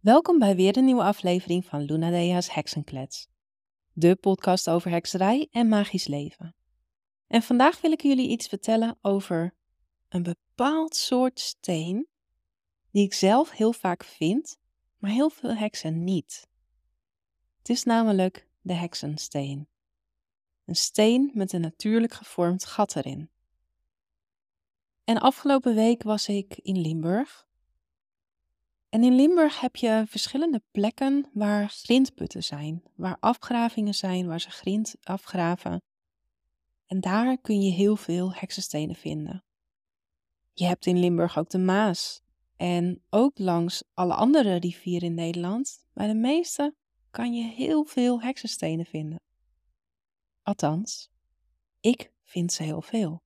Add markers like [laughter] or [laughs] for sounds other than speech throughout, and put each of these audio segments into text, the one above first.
Welkom bij weer een nieuwe aflevering van Luna Dea's Heksenklets, de podcast over hekserij en magisch leven. En vandaag wil ik jullie iets vertellen over een bepaald soort steen die ik zelf heel vaak vind, maar heel veel heksen niet. Het is namelijk de heksensteen. Een steen met een natuurlijk gevormd gat erin. En afgelopen week was ik in Limburg en in Limburg heb je verschillende plekken waar grindputten zijn, waar afgravingen zijn, waar ze grind afgraven. En daar kun je heel veel heksenstenen vinden. Je hebt in Limburg ook de Maas. En ook langs alle andere rivieren in Nederland, bij de meeste kan je heel veel heksenstenen vinden. Althans, ik vind ze heel veel.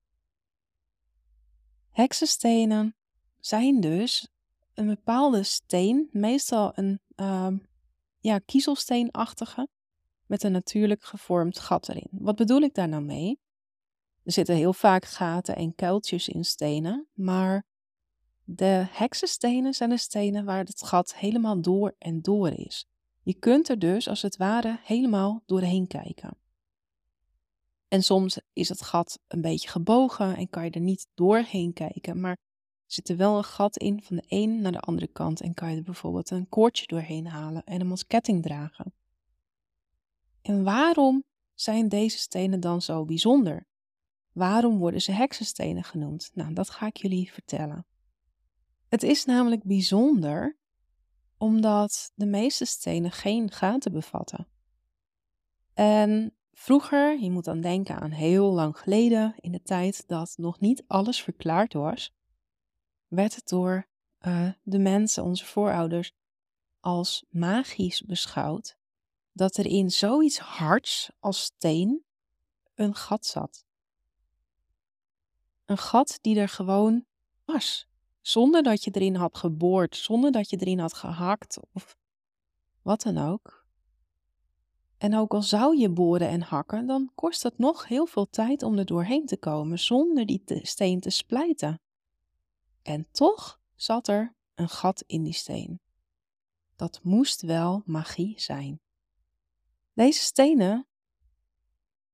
Heksenstenen zijn dus een bepaalde steen, meestal een uh, ja, kiezelsteenachtige, met een natuurlijk gevormd gat erin. Wat bedoel ik daar nou mee? Er zitten heel vaak gaten en kuiltjes in stenen, maar de heksenstenen zijn de stenen waar het gat helemaal door en door is. Je kunt er dus als het ware helemaal doorheen kijken. En soms is het gat een beetje gebogen en kan je er niet doorheen kijken, maar zit er wel een gat in van de een naar de andere kant en kan je er bijvoorbeeld een koordje doorheen halen en hem als ketting dragen. En waarom zijn deze stenen dan zo bijzonder? Waarom worden ze heksenstenen genoemd? Nou, dat ga ik jullie vertellen. Het is namelijk bijzonder omdat de meeste stenen geen gaten bevatten. En vroeger, je moet dan denken aan heel lang geleden, in de tijd dat nog niet alles verklaard was, werd het door uh, de mensen, onze voorouders, als magisch beschouwd dat er in zoiets hards als steen een gat zat. Een gat die er gewoon was, zonder dat je erin had geboord, zonder dat je erin had gehakt of wat dan ook. En ook al zou je boren en hakken, dan kost het nog heel veel tijd om er doorheen te komen zonder die steen te splijten. En toch zat er een gat in die steen. Dat moest wel magie zijn. Deze stenen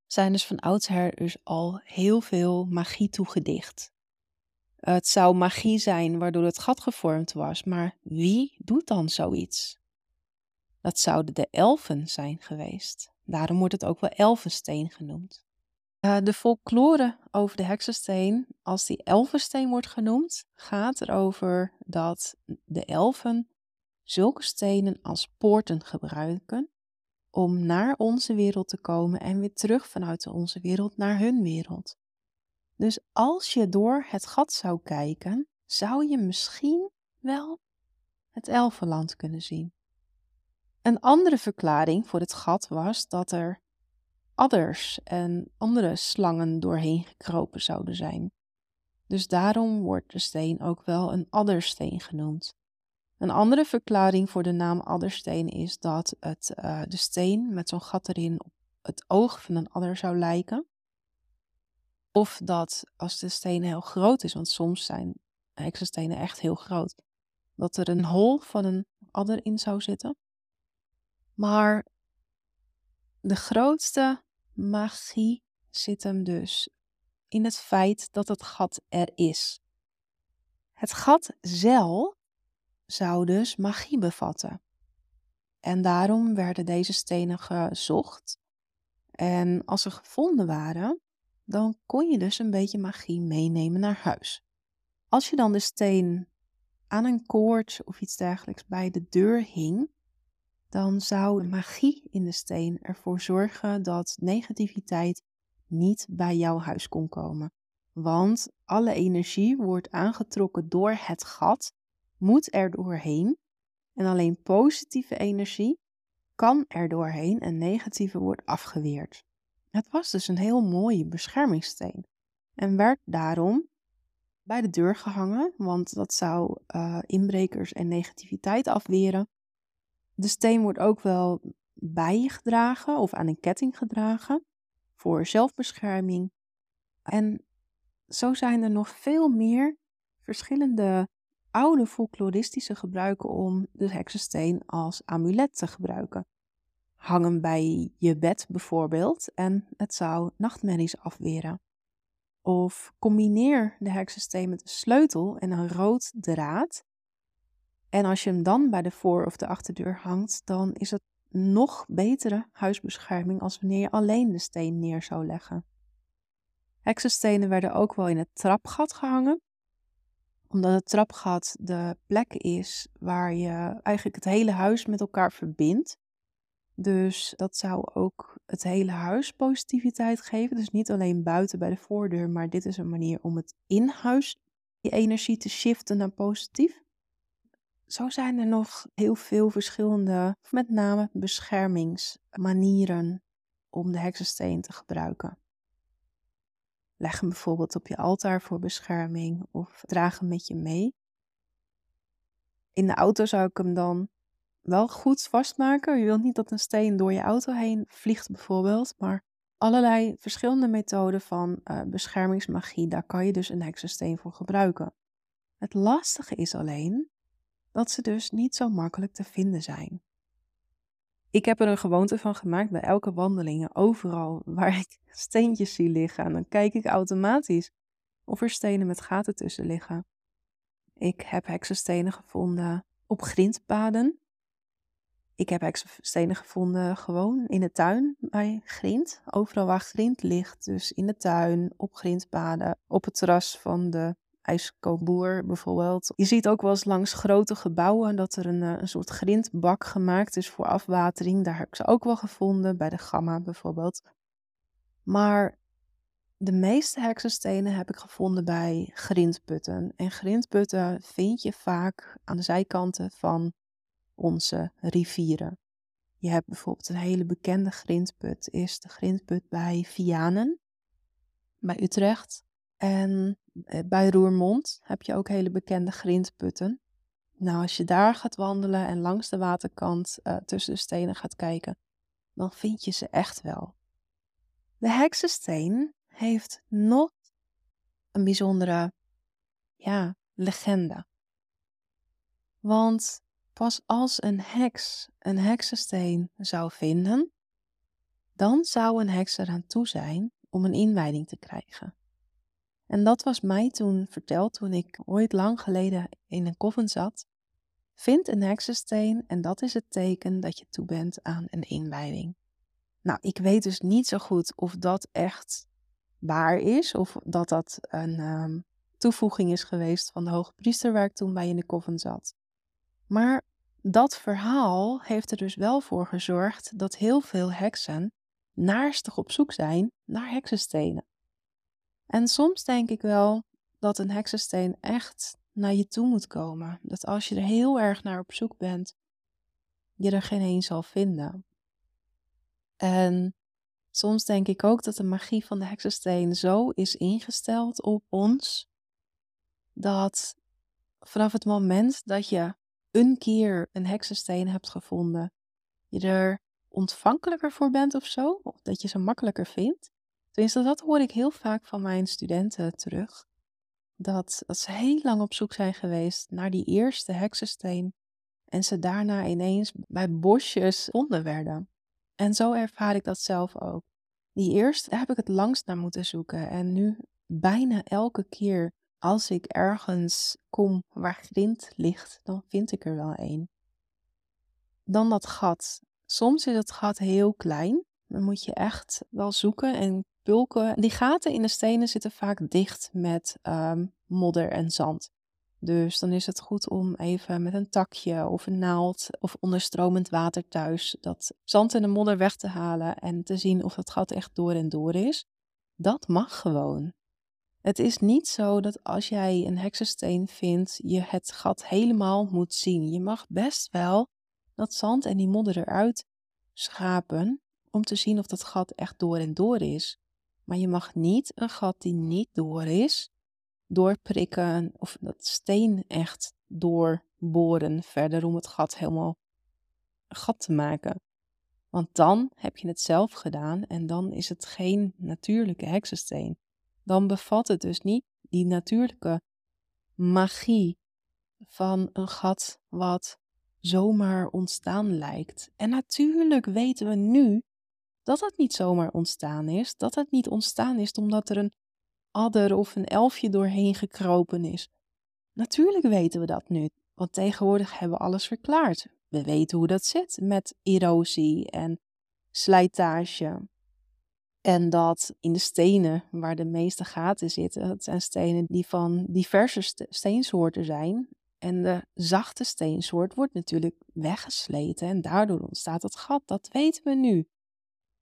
zijn dus van oudsher dus al heel veel magie toegedicht. Het zou magie zijn waardoor het gat gevormd was, maar wie doet dan zoiets? Dat zouden de elfen zijn geweest. Daarom wordt het ook wel elfensteen genoemd. Uh, de folklore over de heksensteen, als die elfensteen wordt genoemd, gaat erover dat de elfen zulke stenen als poorten gebruiken om naar onze wereld te komen en weer terug vanuit onze wereld naar hun wereld. Dus als je door het gat zou kijken, zou je misschien wel het elfenland kunnen zien. Een andere verklaring voor het gat was dat er adders en andere slangen doorheen gekropen zouden zijn. Dus daarom wordt de steen ook wel een addersteen genoemd. Een andere verklaring voor de naam addersteen is dat het, uh, de steen met zo'n gat erin op het oog van een adder zou lijken. Of dat als de steen heel groot is, want soms zijn heksenstenen echt heel groot, dat er een hol van een adder in zou zitten. Maar de grootste magie zit hem dus in het feit dat het gat er is. Het gat zelf zou dus magie bevatten. En daarom werden deze stenen gezocht. En als ze gevonden waren, dan kon je dus een beetje magie meenemen naar huis. Als je dan de steen aan een koord of iets dergelijks bij de deur hing, dan zou de magie in de steen ervoor zorgen dat negativiteit niet bij jouw huis kon komen. Want alle energie wordt aangetrokken door het gat, moet er doorheen. En alleen positieve energie kan er doorheen en negatieve wordt afgeweerd. Het was dus een heel mooie beschermingssteen en werd daarom bij de deur gehangen, want dat zou uh, inbrekers en negativiteit afweren. De steen wordt ook wel bij je gedragen of aan een ketting gedragen voor zelfbescherming. En zo zijn er nog veel meer verschillende oude folkloristische gebruiken om de heksensteen als amulet te gebruiken. Hang hem bij je bed bijvoorbeeld en het zou nachtmerries afweren. Of combineer de heksensteen met een sleutel en een rood draad. En als je hem dan bij de voor- of de achterdeur hangt, dan is het nog betere huisbescherming als wanneer je alleen de steen neer zou leggen. Heksenstenen werden ook wel in het trapgat gehangen, omdat het trapgat de plek is waar je eigenlijk het hele huis met elkaar verbindt. Dus dat zou ook het hele huis positiviteit geven. Dus niet alleen buiten bij de voordeur, maar dit is een manier om het in huis die energie te shiften naar positief. Zo zijn er nog heel veel verschillende, met name beschermingsmanieren om de heksensteen te gebruiken. Leg hem bijvoorbeeld op je altaar voor bescherming of draag hem met je mee. In de auto zou ik hem dan wel goed vastmaken. Je wilt niet dat een steen door je auto heen vliegt bijvoorbeeld, maar allerlei verschillende methoden van uh, beschermingsmagie, daar kan je dus een heksensteen voor gebruiken. Het lastige is alleen dat ze dus niet zo makkelijk te vinden zijn. Ik heb er een gewoonte van gemaakt bij elke wandeling, overal waar ik [laughs] steentjes zie liggen, en dan kijk ik automatisch of er stenen met gaten tussen liggen. Ik heb heksenstenen gevonden op grindpaden. Ik heb heksenstenen gevonden gewoon in de tuin bij grind. Overal waar grind ligt, dus in de tuin, op grindpaden, op het terras van de ijskoopboer bijvoorbeeld. Je ziet ook wel eens langs grote gebouwen dat er een, eh, een soort grindbak gemaakt is voor afwatering. Daar heb ik ze ook wel gevonden, bij de Gamma bijvoorbeeld. Maar de meeste heksenstenen heb ik gevonden bij grindputten. En grindputten vind je vaak aan de zijkanten van onze rivieren. Je hebt bijvoorbeeld een hele bekende grindput, is de grindput bij Vianen, bij Utrecht. En eh, bij Roermond heb je ook hele bekende grindputten. Nou, als je daar gaat wandelen en langs de waterkant uh, tussen de stenen gaat kijken, dan vind je ze echt wel. De heksensteen heeft nog een bijzondere, ja, legende. Want pas als een heks een heksensteen zou vinden, dan zou een heks eraan toe zijn om een inwijding te krijgen. En dat was mij toen verteld toen ik ooit lang geleden in een koffen zat. Vind een heksensteen en dat is het teken dat je toe bent aan een inwijding. Nou, ik weet dus niet zo goed of dat echt waar is of dat dat een um, toevoeging is geweest van de hoge priester waar ik toen bij in de koffen zat. Maar dat verhaal heeft er dus wel voor gezorgd dat heel veel heksen naarstig op zoek zijn naar heksenstenen. En soms denk ik wel dat een heksensteen echt naar je toe moet komen. Dat als je er heel erg naar op zoek bent, je er geen een zal vinden. En soms denk ik ook dat de magie van de heksensteen zo is ingesteld op ons, dat vanaf het moment dat je een keer een heksensteen hebt gevonden, je er ontvankelijker voor bent of zo, of dat je ze makkelijker vindt. Tenminste, dat hoor ik heel vaak van mijn studenten terug. Dat, dat ze heel lang op zoek zijn geweest naar die eerste heksensteen en ze daarna ineens bij bosjes gevonden werden. En zo ervaar ik dat zelf ook. Die eerste heb ik het langst naar moeten zoeken en nu bijna elke keer als ik ergens kom waar grind ligt, dan vind ik er wel een. Dan dat gat. Soms is het gat heel klein. Dan moet je echt wel zoeken en pulken. Die gaten in de stenen zitten vaak dicht met ehm, modder en zand. Dus dan is het goed om even met een takje of een naald of onderstromend water thuis dat zand en de modder weg te halen en te zien of het gat echt door en door is. Dat mag gewoon. Het is niet zo dat als jij een heksensteen vindt, je het gat helemaal moet zien. Je mag best wel dat zand en die modder eruit schapen om te zien of dat gat echt door en door is. Maar je mag niet een gat die niet door is, doorprikken of dat steen echt doorboren verder om het gat helemaal gat te maken. Want dan heb je het zelf gedaan en dan is het geen natuurlijke heksensteen. Dan bevat het dus niet die natuurlijke magie van een gat wat zomaar ontstaan lijkt. En natuurlijk weten we nu dat het niet zomaar ontstaan is. Dat het niet ontstaan is omdat er een adder of een elfje doorheen gekropen is. Natuurlijk weten we dat nu, want tegenwoordig hebben we alles verklaard. We weten hoe dat zit met erosie en slijtage. En dat in de stenen waar de meeste gaten zitten, het zijn stenen die van diverse steensoorten zijn. En de zachte steensoort wordt natuurlijk weggesleten en daardoor ontstaat het gat. Dat weten we nu.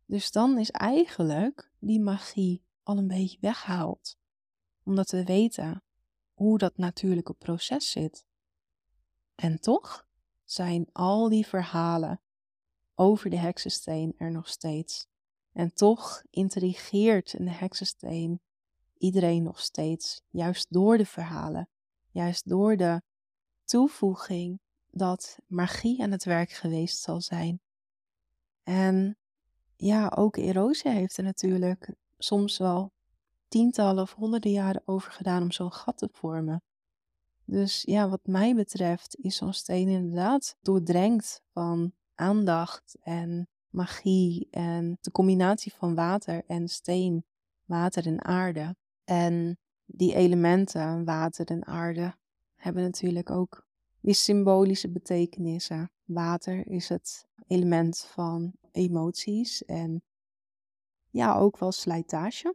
Dus dan is eigenlijk die magie al een beetje weggehaald. Omdat we weten hoe dat natuurlijke proces zit. En toch zijn al die verhalen over de heksensteen er nog steeds. En toch intrigeert een heksensteen iedereen nog steeds, juist door de verhalen, juist door de toevoeging dat magie aan het werk geweest zal zijn. En ja, ook erosie heeft er natuurlijk soms wel tientallen of honderden jaren over gedaan om zo'n gat te vormen. Dus ja, wat mij betreft is zo'n steen inderdaad doordrenkt van aandacht en magie en de combinatie van water en steen, water en aarde. En die elementen, water en aarde, hebben natuurlijk ook die symbolische betekenissen. Water is het element van emoties en ja, ook wel slijtage,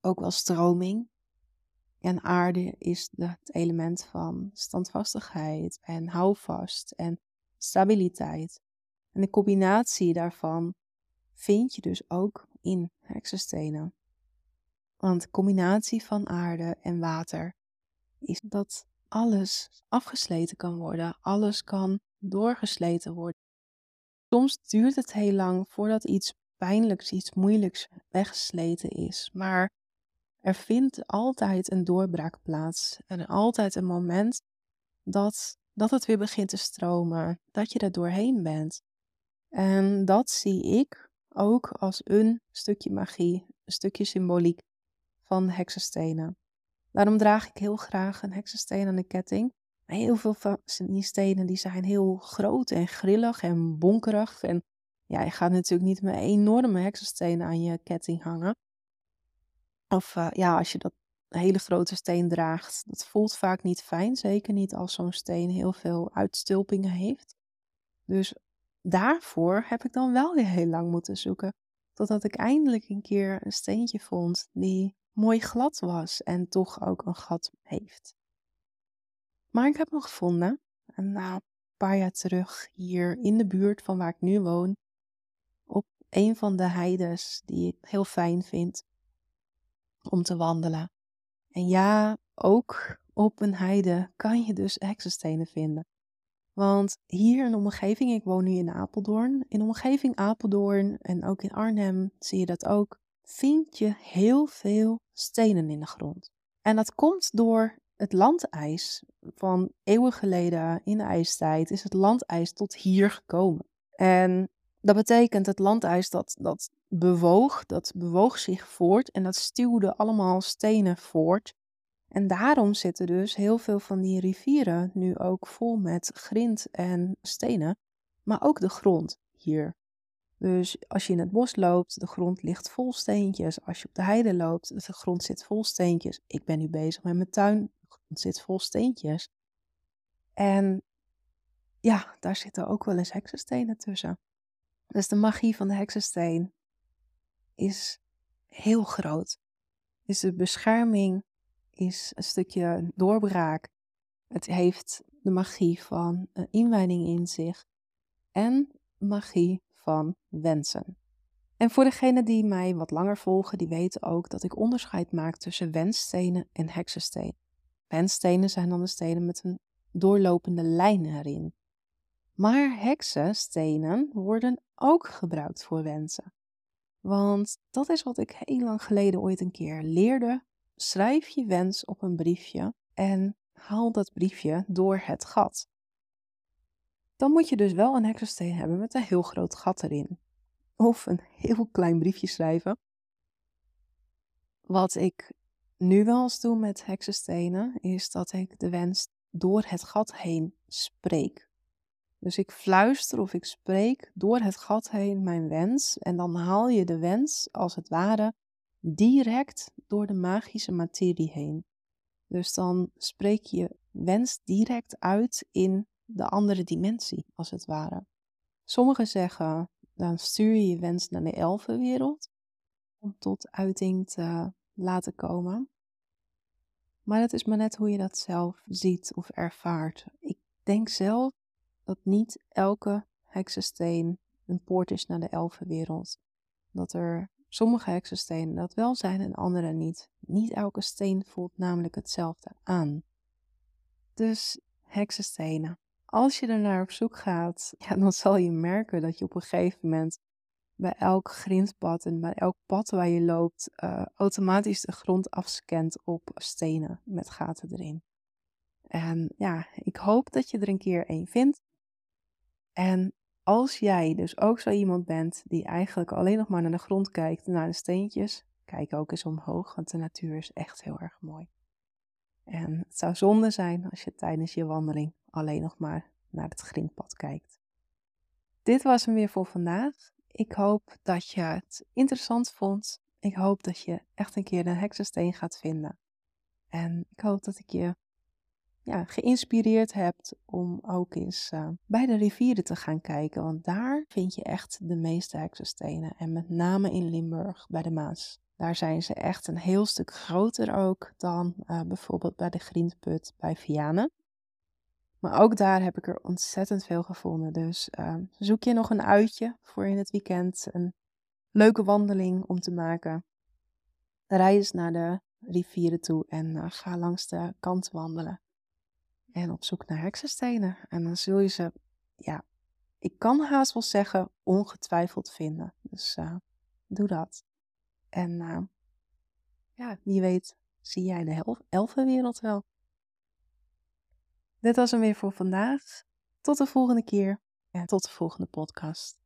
ook wel stroming. En aarde is het element van standvastigheid en houvast en stabiliteit. En de combinatie daarvan vind je dus ook in heksenstenen. Want de combinatie van aarde en water is dat alles afgesleten kan worden, alles kan doorgesleten worden. Soms duurt het heel lang voordat iets pijnlijks, iets moeilijks weggesleten is, maar er vindt altijd een doorbraak plaats en altijd een moment dat, dat het weer begint te stromen, dat je er doorheen bent. En dat zie ik ook als een stukje magie, een stukje symboliek van heksenstenen. Daarom draag ik heel graag een heksensteen aan de ketting. Heel veel van die stenen die zijn heel groot en grillig en bonkerig. En ja, je gaat natuurlijk niet met enorme heksenstenen aan je ketting hangen. Of uh, ja, als je dat hele grote steen draagt, dat voelt vaak niet fijn. Zeker niet als zo'n steen heel veel uitstulpingen heeft. Dus daarvoor heb ik dan wel weer heel lang moeten zoeken. Totdat ik eindelijk een keer een steentje vond die mooi glad was en toch ook een gat heeft. Maar ik heb hem gevonden. En na een paar jaar terug hier in de buurt van waar ik nu woon. Op een van de heides die ik heel fijn vind om te wandelen. En ja, ook op een heide kan je dus heksenstenen vinden. Want hier in de omgeving, ik woon nu in Apeldoorn, in de omgeving Apeldoorn en ook in Arnhem zie je dat ook, vind je heel veel stenen in de grond. En dat komt door het landijs. Van eeuwen geleden in de ijstijd is het landijs tot hier gekomen. En dat betekent het landijs dat, dat bewoog, dat bewoog zich voort en dat stuwde allemaal stenen voort. En daarom zitten dus heel veel van die rivieren nu ook vol met grind en stenen, maar ook de grond hier. Dus als je in het bos loopt, de grond ligt vol steentjes. Als je op de heide loopt, de grond zit vol steentjes. Ik ben nu bezig met mijn tuin, grond zit vol steentjes. En ja, daar zitten ook wel eens heksenstenen tussen. Dus de magie van de heksensteen is heel groot. Is de bescherming, is een stukje doorbraak. Het heeft de magie van een inwijding in zich en magie van wensen. En voor degenen die mij wat langer volgen, die weten ook dat ik onderscheid maak tussen wensstenen en heksenstenen. Wensstenen zijn dan de stenen met een doorlopende lijn erin. Maar heksenstenen worden ook gebruikt voor wensen. Want dat is wat ik heel lang geleden ooit een keer leerde. Schrijf je wens op een briefje en haal dat briefje door het gat. Dan moet je dus wel een heksensteen hebben met een heel groot gat erin. Of een heel klein briefje schrijven. Wat ik nu wel eens doe met heksenstenen, is dat ik de wens door het gat heen spreek. Dus ik fluister of ik spreek door het gat heen mijn wens en dan haal je de wens als het ware direct door de magische materie heen. Dus dan spreek je wens direct uit in de andere dimensie, als het ware. Sommigen zeggen, dan stuur je je wens naar de elfenwereld om tot uiting te laten komen. Maar dat is maar net hoe je dat zelf ziet of ervaart. Ik denk zelf dat niet elke heksensteen een poort is naar de elfenwereld. Dat er sommige heksenstenen dat wel zijn en andere niet. Niet elke steen voelt namelijk hetzelfde aan. Dus heksenstenen. Als je er naar op zoek gaat, ja, dan zal je merken dat je op een gegeven moment bij elk grindpad en bij elk pad waar je loopt, uh, automatisch de grond afscant op stenen met gaten erin. En ja, ik hoop dat je er een keer een vindt. En als jij dus ook zo iemand bent die eigenlijk alleen nog maar naar de grond kijkt, naar de steentjes, kijk ook eens omhoog, want de natuur is echt heel erg mooi. En het zou zonde zijn als je tijdens je wandeling alleen nog maar naar het grindpad kijkt. Dit was hem weer voor vandaag. Ik hoop dat je het interessant vond. Ik hoop dat je echt een keer een heksensteen gaat vinden. En ik hoop dat ik je ja, geïnspireerd hebt om ook eens uh, bij de rivieren te gaan kijken. Want daar vind je echt de meeste heksenstenen. En met name in Limburg bij de Maas. Daar zijn ze echt een heel stuk groter ook dan uh, bijvoorbeeld bij de Grindput bij Vianen. Maar ook daar heb ik er ontzettend veel gevonden. Dus uh, zoek je nog een uitje voor in het weekend. Een leuke wandeling om te maken. Rij eens naar de rivieren toe en uh, ga langs de kant wandelen. En op zoek naar heksenstenen. En dan zul je ze, ja, ik kan haast wel zeggen, ongetwijfeld vinden. Dus uh, doe dat. En uh, ja, wie weet zie jij de elfenwereld wel. Dit was hem weer voor vandaag. Tot de volgende keer en tot de volgende podcast.